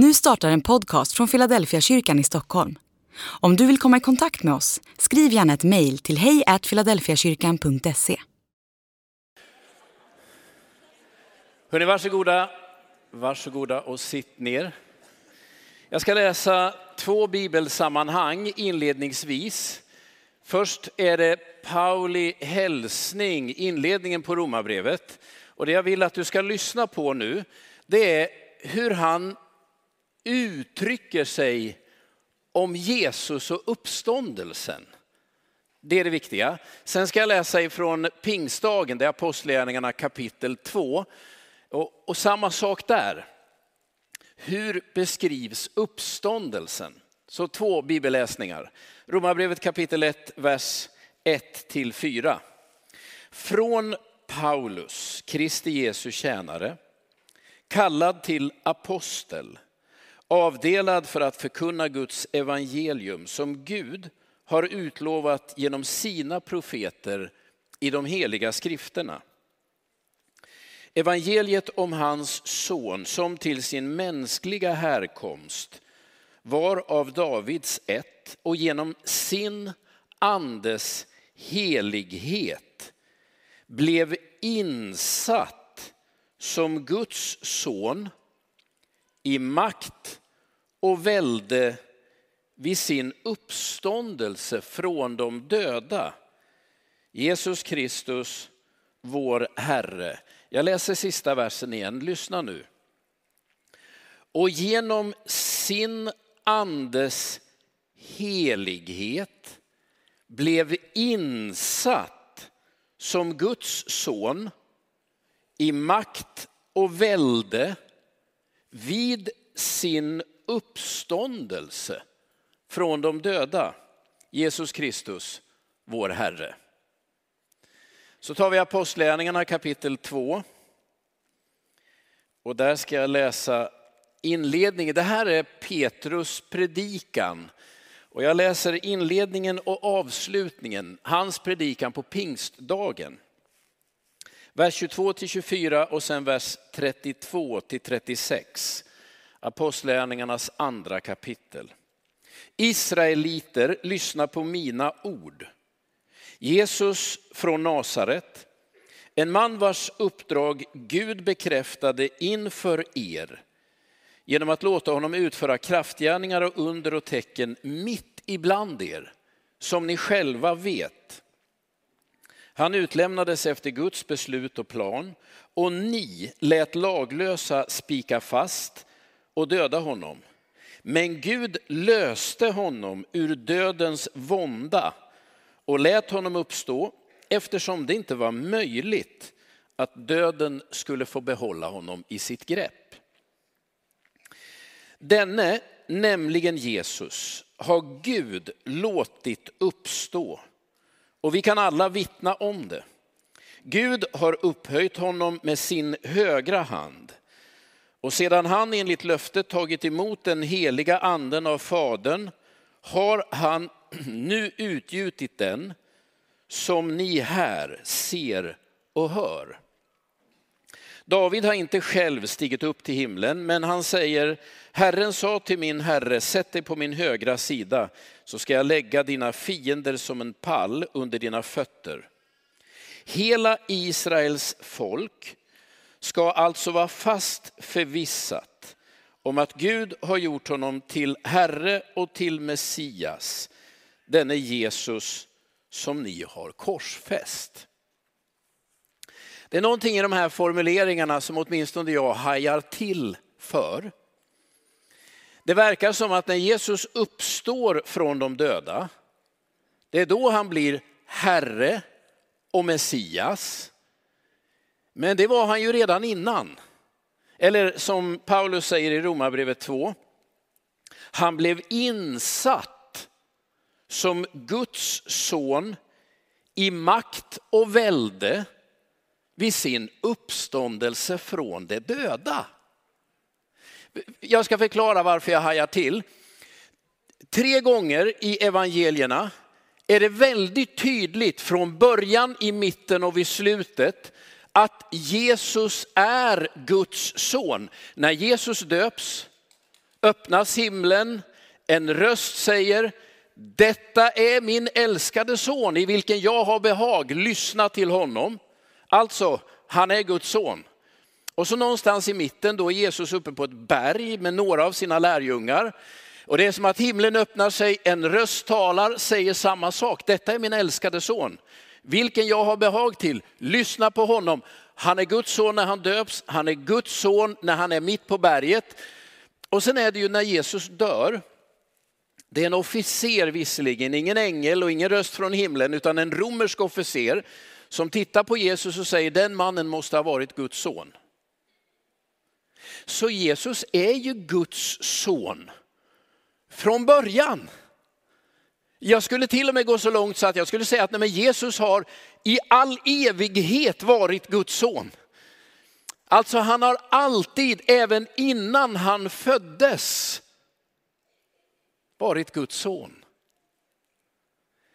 Nu startar en podcast från Philadelphia kyrkan i Stockholm. Om du vill komma i kontakt med oss, skriv gärna ett mejl till hejfiladelfiakyrkan.se. Hörrni, varsågoda, varsågoda och sitt ner. Jag ska läsa två bibelsammanhang inledningsvis. Först är det Pauli hälsning, inledningen på Romarbrevet. Och det jag vill att du ska lyssna på nu, det är hur han uttrycker sig om Jesus och uppståndelsen. Det är det viktiga. Sen ska jag läsa ifrån pingstdagen, det är Apostlagärningarna kapitel 2. Och, och samma sak där. Hur beskrivs uppståndelsen? Så två bibelläsningar. Romarbrevet kapitel 1, vers 1 till 4. Från Paulus, Kristi Jesu tjänare, kallad till apostel, avdelad för att förkunna Guds evangelium som Gud har utlovat genom sina profeter i de heliga skrifterna. Evangeliet om hans son som till sin mänskliga härkomst var av Davids ett och genom sin andes helighet blev insatt som Guds son i makt och välde vid sin uppståndelse från de döda. Jesus Kristus, vår Herre. Jag läser sista versen igen, lyssna nu. Och genom sin andes helighet blev insatt som Guds son i makt och välde vid sin uppståndelse från de döda, Jesus Kristus, vår Herre. Så tar vi Apostlagärningarna kapitel 2. Och där ska jag läsa inledningen. Det här är Petrus predikan. Och jag läser inledningen och avslutningen, hans predikan på pingstdagen. Vers 22 till 24 och sen vers 32 till 36. Apostlagärningarnas andra kapitel. Israeliter, lyssna på mina ord. Jesus från Nasaret, en man vars uppdrag Gud bekräftade inför er genom att låta honom utföra kraftgärningar och under och tecken mitt ibland er, som ni själva vet. Han utlämnades efter Guds beslut och plan och ni lät laglösa spika fast och döda honom. Men Gud löste honom ur dödens vånda och lät honom uppstå eftersom det inte var möjligt att döden skulle få behålla honom i sitt grepp. Denne, nämligen Jesus, har Gud låtit uppstå och vi kan alla vittna om det. Gud har upphöjt honom med sin högra hand och sedan han enligt löftet tagit emot den heliga anden av Fadern har han nu utgjutit den som ni här ser och hör. David har inte själv stigit upp till himlen, men han säger, Herren sa till min herre, sätt dig på min högra sida, så ska jag lägga dina fiender som en pall under dina fötter. Hela Israels folk ska alltså vara fast förvissat om att Gud har gjort honom till Herre och till Messias, denne Jesus som ni har korsfäst. Det är någonting i de här formuleringarna som åtminstone jag hajar till för. Det verkar som att när Jesus uppstår från de döda, det är då han blir Herre och Messias. Men det var han ju redan innan. Eller som Paulus säger i Romarbrevet 2, han blev insatt som Guds son i makt och välde vid sin uppståndelse från de döda. Jag ska förklara varför jag hajar till. Tre gånger i evangelierna är det väldigt tydligt från början, i mitten och vid slutet att Jesus är Guds son. När Jesus döps, öppnas himlen, en röst säger, detta är min älskade son i vilken jag har behag, lyssna till honom. Alltså, han är Guds son. Och så någonstans i mitten då är Jesus uppe på ett berg med några av sina lärjungar. Och det är som att himlen öppnar sig, en röst talar, säger samma sak. Detta är min älskade son, vilken jag har behag till. Lyssna på honom. Han är Guds son när han döps, han är Guds son när han är mitt på berget. Och sen är det ju när Jesus dör, det är en officer visserligen, ingen ängel och ingen röst från himlen, utan en romersk officer som tittar på Jesus och säger den mannen måste ha varit Guds son. Så Jesus är ju Guds son från början. Jag skulle till och med gå så långt så att jag skulle säga att nej, Jesus har i all evighet varit Guds son. Alltså han har alltid, även innan han föddes, varit Guds son.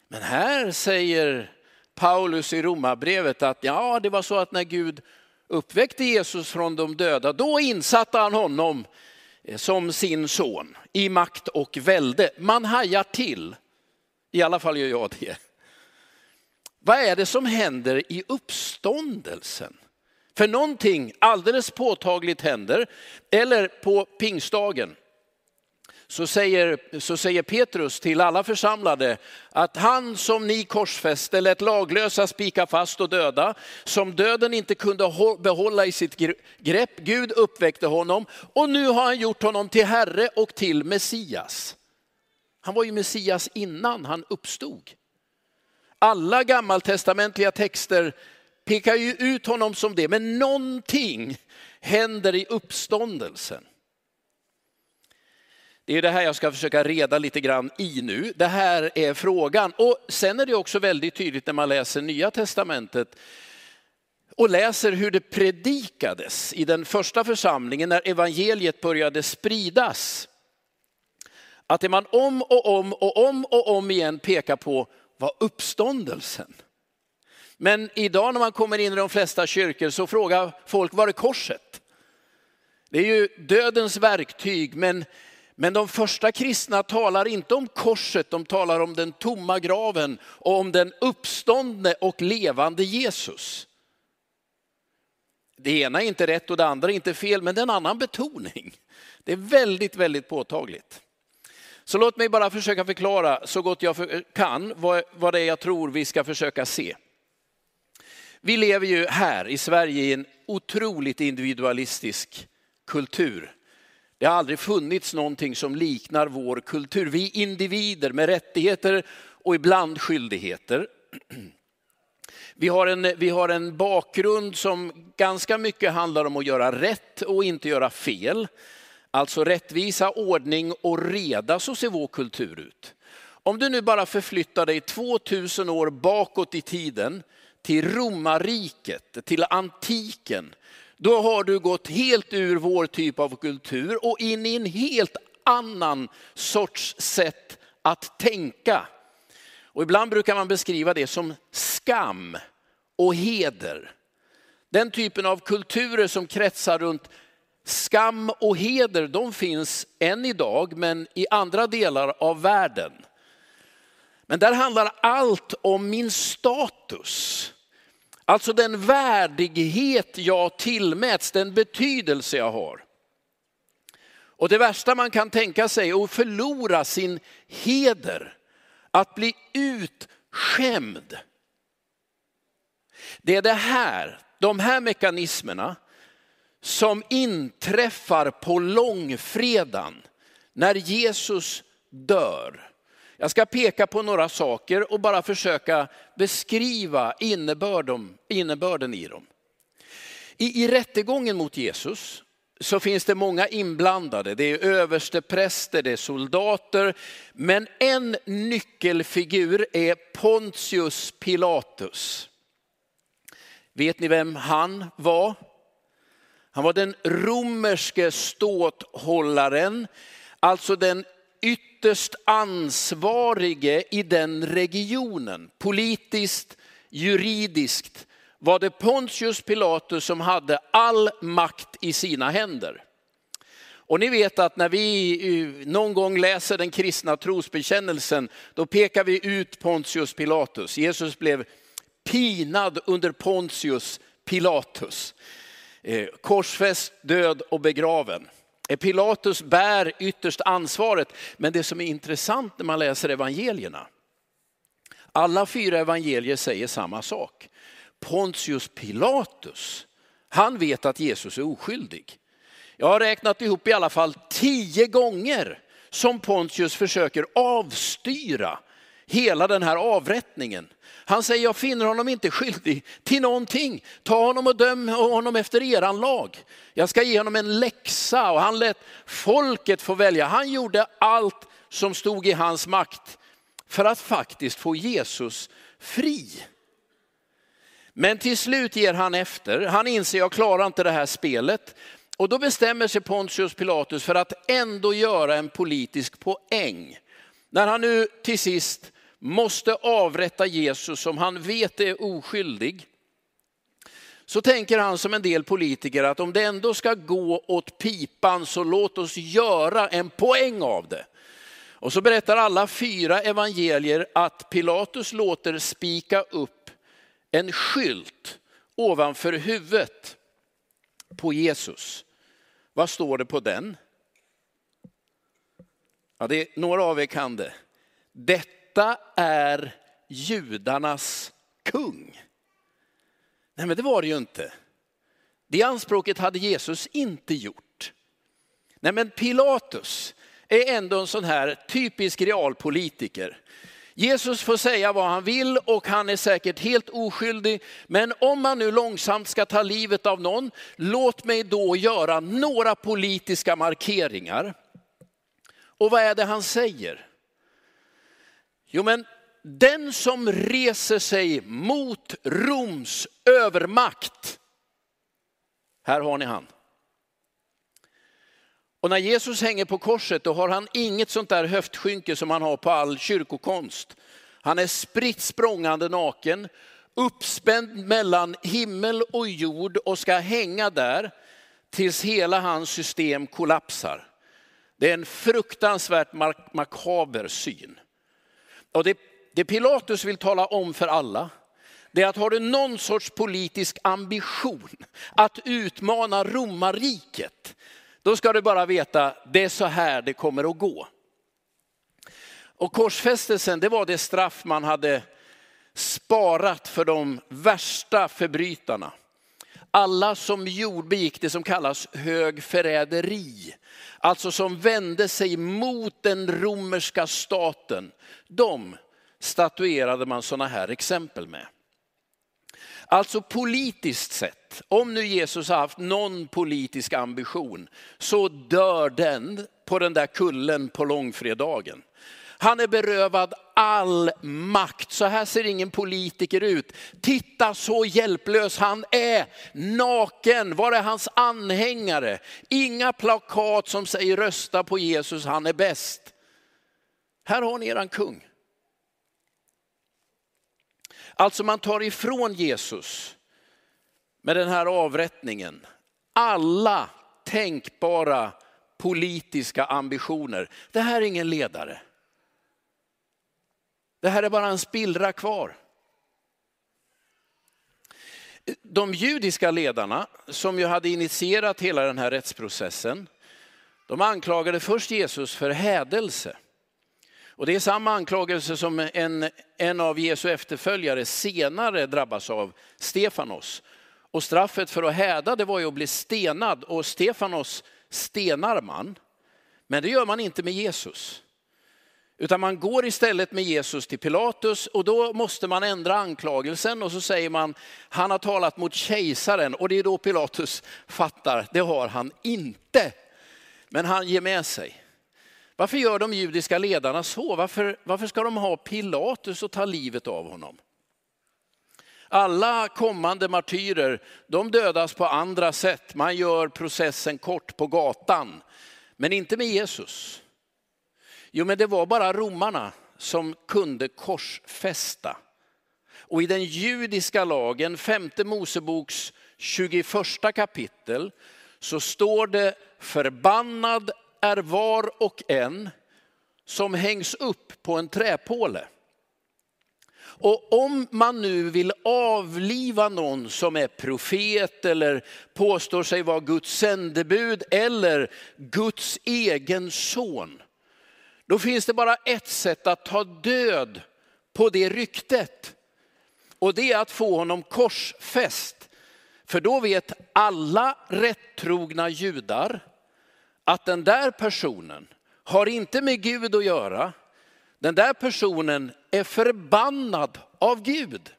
Men här säger Paulus i Romarbrevet att ja, det var så att när Gud uppväckte Jesus från de döda, då insatte han honom eh, som sin son i makt och välde. Man hajar till, i alla fall gör jag det. Vad är det som händer i uppståndelsen? För någonting alldeles påtagligt händer, eller på pingstdagen så säger, så säger Petrus till alla församlade att han som ni korsfäste lät laglösa spika fast och döda, som döden inte kunde behålla i sitt grepp, Gud uppväckte honom och nu har han gjort honom till Herre och till Messias. Han var ju Messias innan han uppstod. Alla gammaltestamentliga texter pekar ju ut honom som det, men någonting händer i uppståndelsen. Det är det här jag ska försöka reda lite grann i nu. Det här är frågan. Och sen är det också väldigt tydligt när man läser Nya Testamentet och läser hur det predikades i den första församlingen när evangeliet började spridas. Att det man om och om och om och om igen pekar på var uppståndelsen. Men idag när man kommer in i de flesta kyrkor så frågar folk, var är korset? Det är ju dödens verktyg, men men de första kristna talar inte om korset, de talar om den tomma graven och om den uppståndne och levande Jesus. Det ena är inte rätt och det andra är inte fel, men det är en annan betoning. Det är väldigt, väldigt påtagligt. Så låt mig bara försöka förklara så gott jag kan vad, vad det är jag tror vi ska försöka se. Vi lever ju här i Sverige i en otroligt individualistisk kultur. Det har aldrig funnits någonting som liknar vår kultur. Vi individer med rättigheter och ibland skyldigheter. Vi har, en, vi har en bakgrund som ganska mycket handlar om att göra rätt och inte göra fel. Alltså rättvisa, ordning och reda, så ser vår kultur ut. Om du nu bara förflyttar dig 2000 år bakåt i tiden till romarriket, till antiken, då har du gått helt ur vår typ av kultur och in i en helt annan sorts sätt att tänka. Och ibland brukar man beskriva det som skam och heder. Den typen av kulturer som kretsar runt skam och heder, de finns än idag, men i andra delar av världen. Men där handlar allt om min status. Alltså den värdighet jag tillmäts, den betydelse jag har. Och det värsta man kan tänka sig är att förlora sin heder, att bli utskämd. Det är det här, de här mekanismerna som inträffar på långfredagen när Jesus dör. Jag ska peka på några saker och bara försöka beskriva innebörden, innebörden i dem. I, I rättegången mot Jesus så finns det många inblandade. Det är överstepräster, det är soldater. Men en nyckelfigur är Pontius Pilatus. Vet ni vem han var? Han var den romerske ståthållaren, alltså den ytterst ansvarige i den regionen, politiskt, juridiskt, var det Pontius Pilatus som hade all makt i sina händer. Och ni vet att när vi eh, någon gång läser den kristna trosbekännelsen, då pekar vi ut Pontius Pilatus. Jesus blev pinad under Pontius Pilatus. Eh, korsfäst, död och begraven. Pilatus bär ytterst ansvaret, men det som är intressant när man läser evangelierna, alla fyra evangelier säger samma sak. Pontius Pilatus, han vet att Jesus är oskyldig. Jag har räknat ihop i alla fall tio gånger som Pontius försöker avstyra hela den här avrättningen. Han säger, jag finner honom inte skyldig till någonting. Ta honom och döm honom efter eran lag. Jag ska ge honom en läxa och han lät folket få välja. Han gjorde allt som stod i hans makt för att faktiskt få Jesus fri. Men till slut ger han efter. Han inser, jag klarar inte det här spelet. Och då bestämmer sig Pontius Pilatus för att ändå göra en politisk poäng. När han nu till sist måste avrätta Jesus som han vet är oskyldig, så tänker han som en del politiker att om det ändå ska gå åt pipan så låt oss göra en poäng av det. Och så berättar alla fyra evangelier att Pilatus låter spika upp en skylt ovanför huvudet på Jesus. Vad står det på den? Ja, det är, några av er kan det. Detta detta är judarnas kung. Nej men det var det ju inte. Det anspråket hade Jesus inte gjort. Nej men Pilatus är ändå en sån här typisk realpolitiker. Jesus får säga vad han vill och han är säkert helt oskyldig. Men om man nu långsamt ska ta livet av någon, låt mig då göra några politiska markeringar. Och vad är det han säger? Jo men den som reser sig mot Roms övermakt, här har ni han. Och när Jesus hänger på korset då har han inget sånt där höftskynke som han har på all kyrkokonst. Han är spritt språngande naken, uppspänd mellan himmel och jord och ska hänga där tills hela hans system kollapsar. Det är en fruktansvärt makaber syn. Och det, det Pilatus vill tala om för alla, det är att har du någon sorts politisk ambition att utmana romarriket, då ska du bara veta, det är så här det kommer att gå. Och korsfästelsen, det var det straff man hade sparat för de värsta förbrytarna. Alla som begick det som kallas hög förräderi, alltså som vände sig mot den romerska staten, de statuerade man sådana här exempel med. Alltså politiskt sett, om nu Jesus har haft någon politisk ambition, så dör den på den där kullen på långfredagen. Han är berövad all makt. Så här ser ingen politiker ut. Titta så hjälplös han är. Naken, var är hans anhängare? Inga plakat som säger rösta på Jesus, han är bäst. Här har ni eran kung. Alltså man tar ifrån Jesus med den här avrättningen alla tänkbara politiska ambitioner. Det här är ingen ledare. Det här är bara en spillra kvar. De judiska ledarna som ju hade initierat hela den här rättsprocessen, de anklagade först Jesus för hädelse. Och det är samma anklagelse som en, en av Jesu efterföljare senare drabbas av, Stefanos. Och straffet för att häda det var ju att bli stenad och Stefanos stenar man. Men det gör man inte med Jesus. Utan man går istället med Jesus till Pilatus och då måste man ändra anklagelsen och så säger man, han har talat mot kejsaren och det är då Pilatus fattar, det har han inte. Men han ger med sig. Varför gör de judiska ledarna så? Varför, varför ska de ha Pilatus och ta livet av honom? Alla kommande martyrer, de dödas på andra sätt. Man gör processen kort på gatan, men inte med Jesus. Jo, men det var bara romarna som kunde korsfästa. Och i den judiska lagen, femte Moseboks 21 kapitel, så står det förbannad är var och en som hängs upp på en träpåle. Och om man nu vill avliva någon som är profet eller påstår sig vara Guds sändebud eller Guds egen son, då finns det bara ett sätt att ta död på det ryktet. Och det är att få honom korsfäst. För då vet alla rättrogna judar att den där personen har inte med Gud att göra. Den där personen är förbannad av Gud.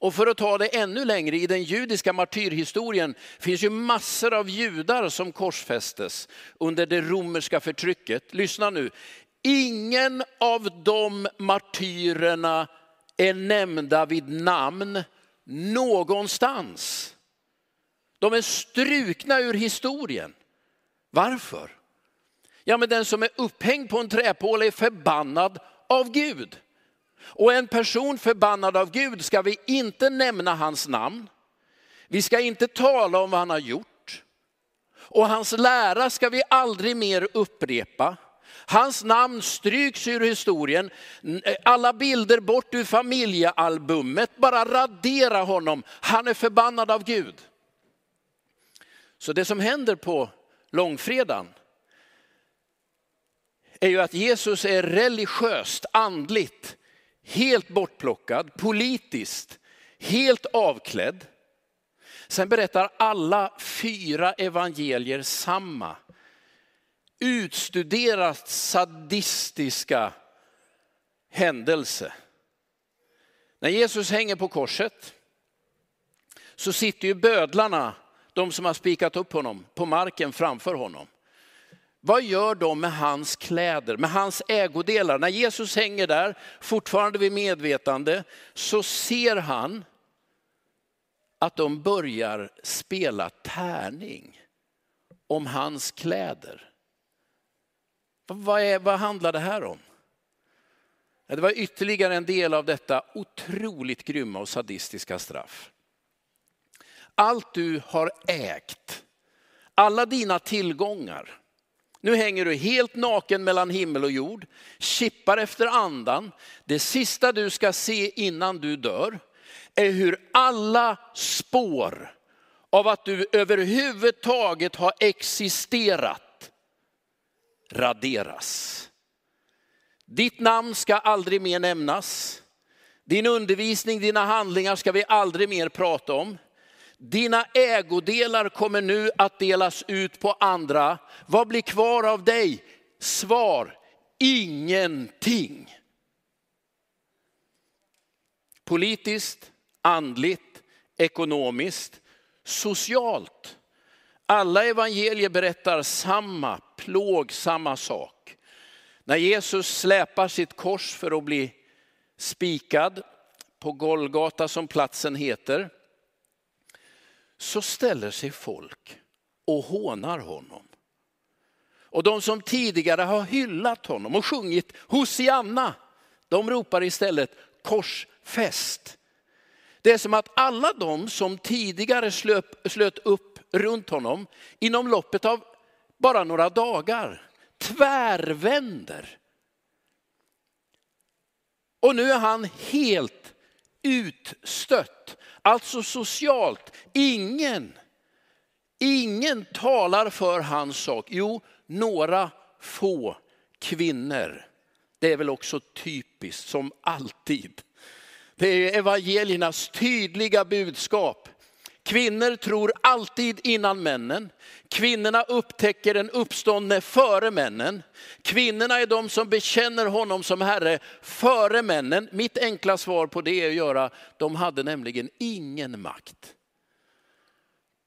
Och för att ta det ännu längre, i den judiska martyrhistorien finns ju massor av judar som korsfästes under det romerska förtrycket. Lyssna nu, ingen av de martyrerna är nämnda vid namn någonstans. De är strukna ur historien. Varför? Ja, men den som är upphängd på en träpåle är förbannad av Gud. Och en person förbannad av Gud ska vi inte nämna hans namn. Vi ska inte tala om vad han har gjort. Och hans lära ska vi aldrig mer upprepa. Hans namn stryks ur historien. Eh, alla bilder bort ur familjealbumet. Bara radera honom. Han är förbannad av Gud. Så det som händer på långfredagen är ju att Jesus är religiöst, andligt, helt bortplockad, politiskt, helt avklädd. Sen berättar alla fyra evangelier samma utstuderat sadistiska händelse. När Jesus hänger på korset så sitter ju bödlarna, de som har spikat upp honom, på marken framför honom. Vad gör de med hans kläder, med hans ägodelar? När Jesus hänger där, fortfarande vid medvetande, så ser han att de börjar spela tärning om hans kläder. Vad, är, vad handlar det här om? Det var ytterligare en del av detta otroligt grymma och sadistiska straff. Allt du har ägt, alla dina tillgångar, nu hänger du helt naken mellan himmel och jord, kippar efter andan. Det sista du ska se innan du dör är hur alla spår av att du överhuvudtaget har existerat raderas. Ditt namn ska aldrig mer nämnas. Din undervisning, dina handlingar ska vi aldrig mer prata om. Dina ägodelar kommer nu att delas ut på andra. Vad blir kvar av dig? Svar, ingenting. Politiskt, andligt, ekonomiskt, socialt. Alla evangelier berättar samma plågsamma sak. När Jesus släpar sitt kors för att bli spikad på Golgata som platsen heter, så ställer sig folk och hånar honom. Och de som tidigare har hyllat honom och sjungit Hosianna, de ropar istället korsfäst. Det är som att alla de som tidigare slöp, slöt upp runt honom inom loppet av bara några dagar tvärvänder. Och nu är han helt utstött. Alltså socialt, ingen, ingen talar för hans sak. Jo, några få kvinnor. Det är väl också typiskt som alltid. Det är evangeliernas tydliga budskap. Kvinnor tror alltid innan männen. Kvinnorna upptäcker den uppståndne före männen. Kvinnorna är de som bekänner honom som Herre före männen. Mitt enkla svar på det är att göra, de hade nämligen ingen makt.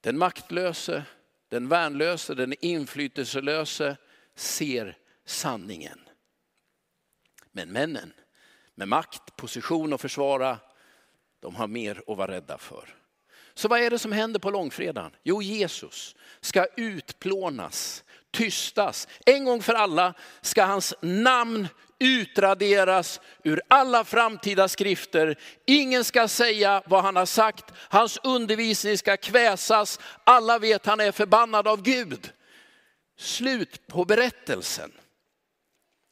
Den maktlöse, den värnlöse, den inflytelselöse ser sanningen. Men männen med makt, position och försvara, de har mer att vara rädda för. Så vad är det som händer på långfredagen? Jo, Jesus ska utplånas, tystas. En gång för alla ska hans namn utraderas ur alla framtida skrifter. Ingen ska säga vad han har sagt, hans undervisning ska kväsas. Alla vet han är förbannad av Gud. Slut på berättelsen.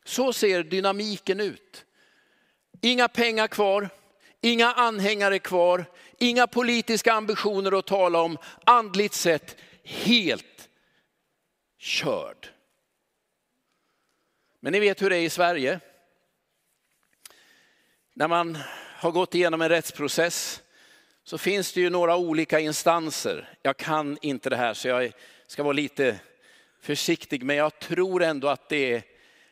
Så ser dynamiken ut. Inga pengar kvar, inga anhängare kvar, inga politiska ambitioner att tala om. Andligt sett helt körd. Men ni vet hur det är i Sverige. När man har gått igenom en rättsprocess så finns det ju några olika instanser. Jag kan inte det här så jag ska vara lite försiktig, men jag tror ändå att det är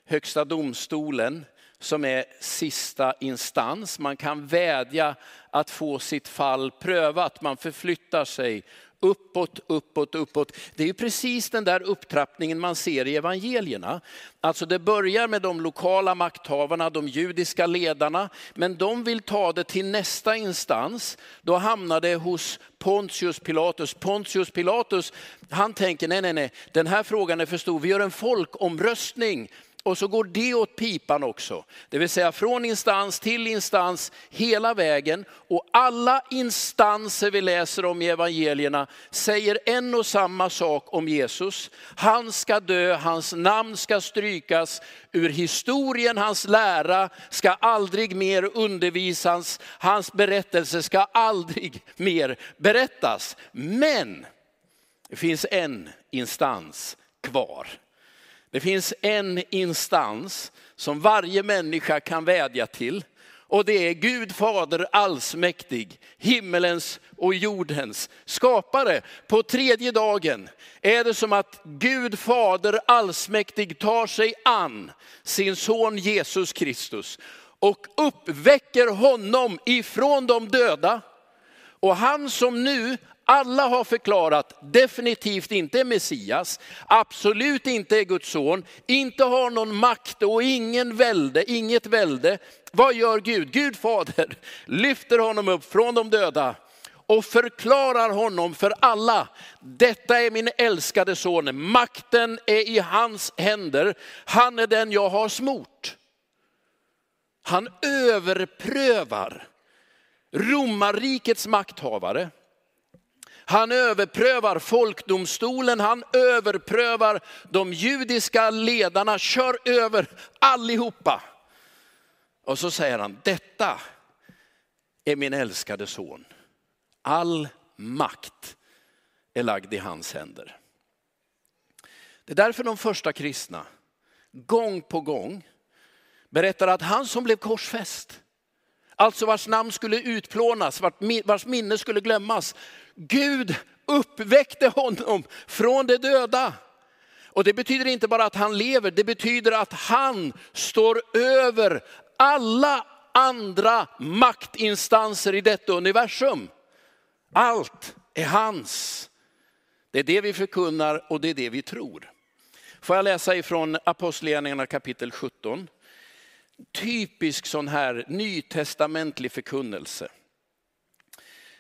Högsta domstolen som är sista instans. Man kan vädja att få sitt fall prövat. Man förflyttar sig uppåt, uppåt, uppåt. Det är precis den där upptrappningen man ser i evangelierna. Alltså det börjar med de lokala makthavarna, de judiska ledarna, men de vill ta det till nästa instans. Då hamnar det hos Pontius Pilatus. Pontius Pilatus, han tänker nej, nej, nej, den här frågan är för stor, vi gör en folkomröstning och så går det åt pipan också. Det vill säga från instans till instans hela vägen. Och alla instanser vi läser om i evangelierna säger en och samma sak om Jesus. Han ska dö, hans namn ska strykas ur historien, hans lära ska aldrig mer undervisas, hans berättelse ska aldrig mer berättas. Men det finns en instans kvar. Det finns en instans som varje människa kan vädja till och det är Gud fader allsmäktig, himmelens och jordens skapare. På tredje dagen är det som att Gud fader allsmäktig tar sig an sin son Jesus Kristus och uppväcker honom ifrån de döda. Och han som nu alla har förklarat definitivt inte är Messias, absolut inte är Guds son, inte har någon makt och ingen välde, inget välde. Vad gör Gud? Gud fader lyfter honom upp från de döda och förklarar honom för alla. Detta är min älskade son, makten är i hans händer. Han är den jag har smort. Han överprövar romarrikets makthavare han överprövar folkdomstolen, han överprövar de judiska ledarna, kör över allihopa. Och så säger han, detta är min älskade son. All makt är lagd i hans händer. Det är därför de första kristna gång på gång berättar att han som blev korsfäst, alltså vars namn skulle utplånas, vars minne skulle glömmas, Gud uppväckte honom från de döda. Och det betyder inte bara att han lever, det betyder att han står över alla andra maktinstanser i detta universum. Allt är hans. Det är det vi förkunnar och det är det vi tror. Får jag läsa ifrån Apostlagärningarna kapitel 17. Typisk sån här nytestamentlig förkunnelse.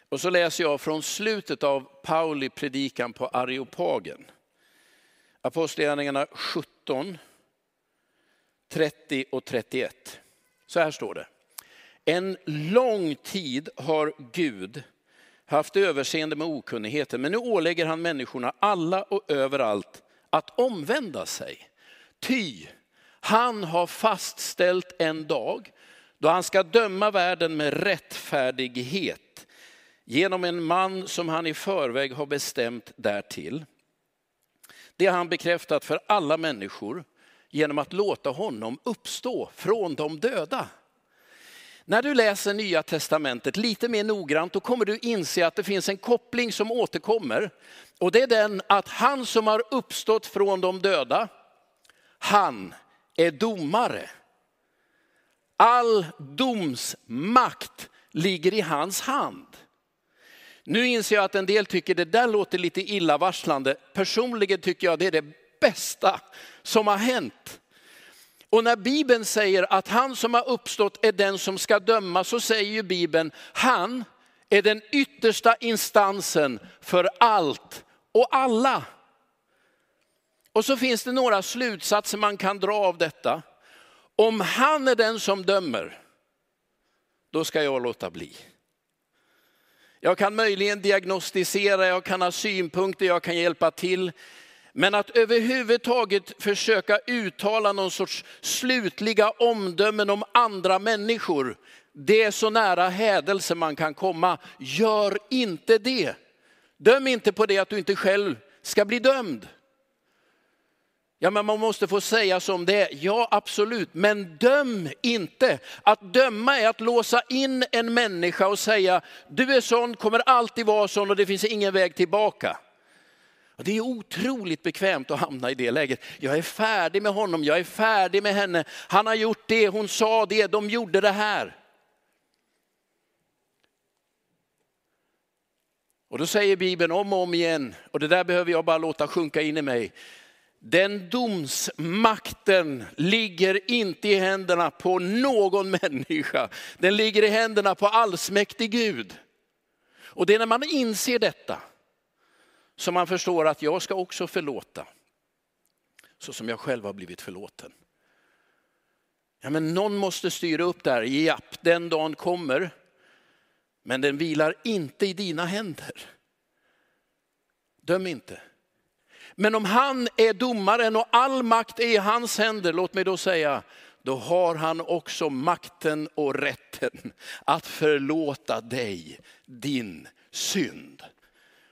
Och så läser jag från slutet av Pauli predikan på Areopagen. Apostlagärningarna 17, 30 och 31. Så här står det. En lång tid har Gud haft överseende med okunnigheten, men nu ålägger han människorna alla och överallt att omvända sig. Ty han har fastställt en dag då han ska döma världen med rättfärdighet genom en man som han i förväg har bestämt därtill. Det har han bekräftat för alla människor genom att låta honom uppstå från de döda. När du läser Nya Testamentet lite mer noggrant då kommer du inse att det finns en koppling som återkommer. Och det är den att han som har uppstått från de döda, han är domare. All domsmakt ligger i hans hand. Nu inser jag att en del tycker det där låter lite illavarslande. Personligen tycker jag det är det bästa som har hänt. Och när Bibeln säger att han som har uppstått är den som ska döma så säger ju Bibeln, han är den yttersta instansen för allt och alla. Och så finns det några slutsatser man kan dra av detta. Om han är den som dömer, då ska jag låta bli. Jag kan möjligen diagnostisera, jag kan ha synpunkter, jag kan hjälpa till. Men att överhuvudtaget försöka uttala någon sorts slutliga omdömen om andra människor, det är så nära hädelse man kan komma. Gör inte det. Döm inte på det att du inte själv ska bli dömd. Ja, men man måste få säga som det är. Ja, absolut. Men döm inte. Att döma är att låsa in en människa och säga, du är sån, kommer alltid vara sån och det finns ingen väg tillbaka. Och det är otroligt bekvämt att hamna i det läget. Jag är färdig med honom, jag är färdig med henne. Han har gjort det, hon sa det, de gjorde det här. Och då säger Bibeln om och om igen, och det där behöver jag bara låta sjunka in i mig. Den domsmakten ligger inte i händerna på någon människa. Den ligger i händerna på allsmäktig Gud. Och det är när man inser detta som man förstår att jag ska också förlåta. Så som jag själv har blivit förlåten. Ja, men någon måste styra upp det här. Japp, den dagen kommer. Men den vilar inte i dina händer. Döm inte. Men om han är domaren och all makt är i hans händer, låt mig då säga, då har han också makten och rätten att förlåta dig din synd.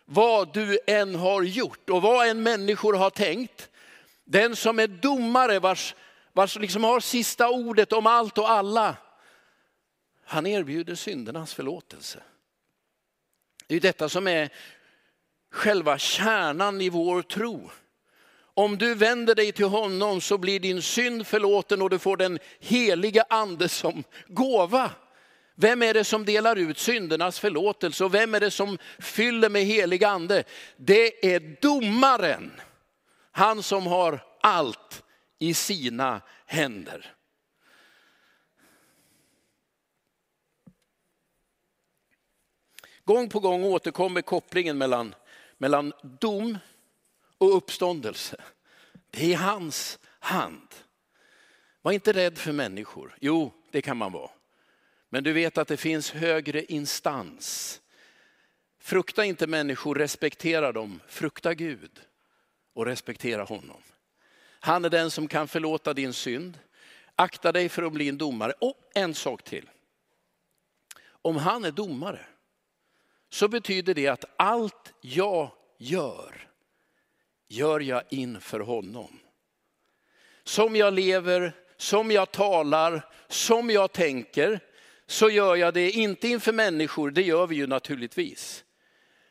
Vad du än har gjort och vad en människor har tänkt, den som är domare vars, vars liksom har sista ordet om allt och alla, han erbjuder syndernas förlåtelse. Det är detta som är själva kärnan i vår tro. Om du vänder dig till honom så blir din synd förlåten och du får den heliga ande som gåva. Vem är det som delar ut syndernas förlåtelse och vem är det som fyller med helig ande? Det är domaren. Han som har allt i sina händer. Gång på gång återkommer kopplingen mellan, mellan dom och uppståndelse. Det är i hans hand. Var inte rädd för människor. Jo, det kan man vara. Men du vet att det finns högre instans. Frukta inte människor, respektera dem. Frukta Gud och respektera honom. Han är den som kan förlåta din synd. Akta dig för att bli en domare. Och en sak till. Om han är domare så betyder det att allt jag gör, gör jag inför honom. Som jag lever, som jag talar, som jag tänker, så gör jag det inte inför människor, det gör vi ju naturligtvis.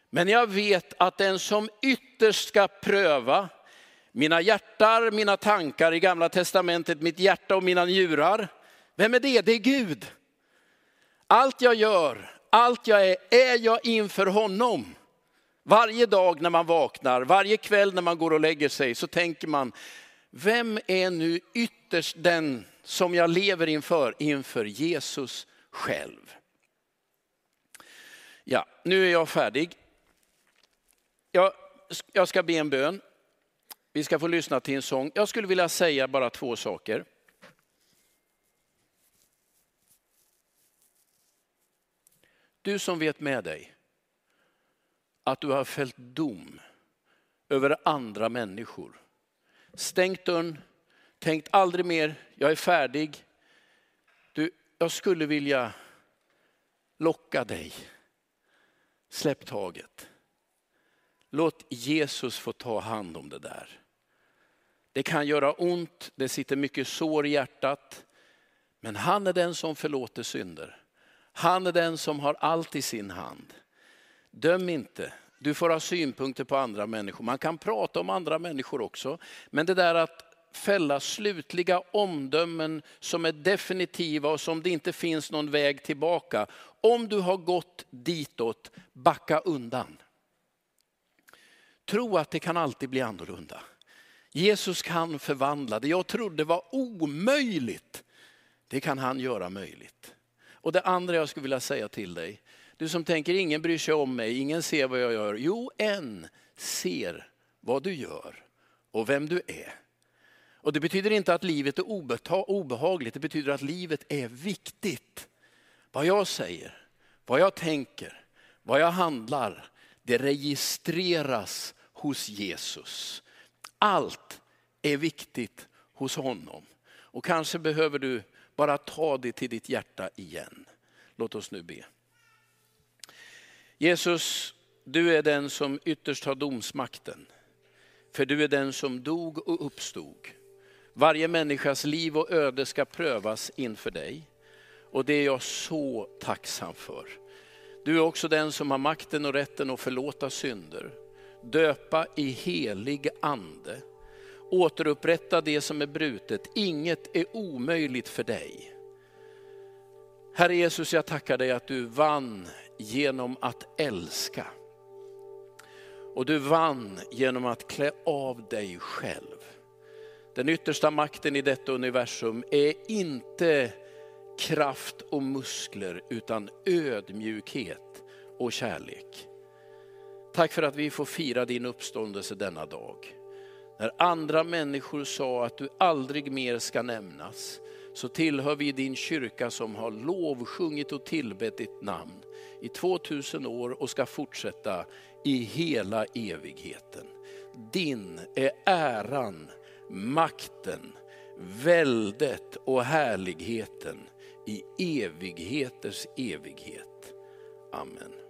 Men jag vet att den som ytterst ska pröva mina hjärtar, mina tankar i gamla testamentet, mitt hjärta och mina njurar. Vem är det? Det är Gud. Allt jag gör, allt jag är, är jag inför honom. Varje dag när man vaknar, varje kväll när man går och lägger sig så tänker man, vem är nu ytterst den som jag lever inför? Inför Jesus själv. Ja, nu är jag färdig. Jag, jag ska be en bön. Vi ska få lyssna till en sång. Jag skulle vilja säga bara två saker. Du som vet med dig att du har fällt dom över andra människor. Stängt dörren, tänkt aldrig mer, jag är färdig. Du, jag skulle vilja locka dig. Släpp taget. Låt Jesus få ta hand om det där. Det kan göra ont, det sitter mycket sår i hjärtat. Men han är den som förlåter synder. Han är den som har allt i sin hand. Döm inte. Du får ha synpunkter på andra människor. Man kan prata om andra människor också. Men det där att fälla slutliga omdömen som är definitiva och som det inte finns någon väg tillbaka. Om du har gått ditåt, backa undan. Tro att det kan alltid bli annorlunda. Jesus kan förvandla det jag trodde var omöjligt. Det kan han göra möjligt. Och det andra jag skulle vilja säga till dig, du som tänker ingen bryr sig om mig, ingen ser vad jag gör. Jo, en ser vad du gör och vem du är. Och det betyder inte att livet är obehagligt, det betyder att livet är viktigt. Vad jag säger, vad jag tänker, vad jag handlar, det registreras hos Jesus. Allt är viktigt hos honom. Och kanske behöver du bara ta det till ditt hjärta igen. Låt oss nu be. Jesus, du är den som ytterst har domsmakten. För du är den som dog och uppstod. Varje människas liv och öde ska prövas inför dig. Och det är jag så tacksam för. Du är också den som har makten och rätten att förlåta synder, döpa i helig ande, återupprätta det som är brutet. Inget är omöjligt för dig. Herre Jesus, jag tackar dig att du vann genom att älska. Och du vann genom att klä av dig själv. Den yttersta makten i detta universum är inte kraft och muskler utan ödmjukhet och kärlek. Tack för att vi får fira din uppståndelse denna dag. När andra människor sa att du aldrig mer ska nämnas, så tillhör vi din kyrka som har lovsjungit och tillbett ditt namn i 2000 år och ska fortsätta i hela evigheten. Din är äran, makten, väldet och härligheten i evigheters evighet. Amen.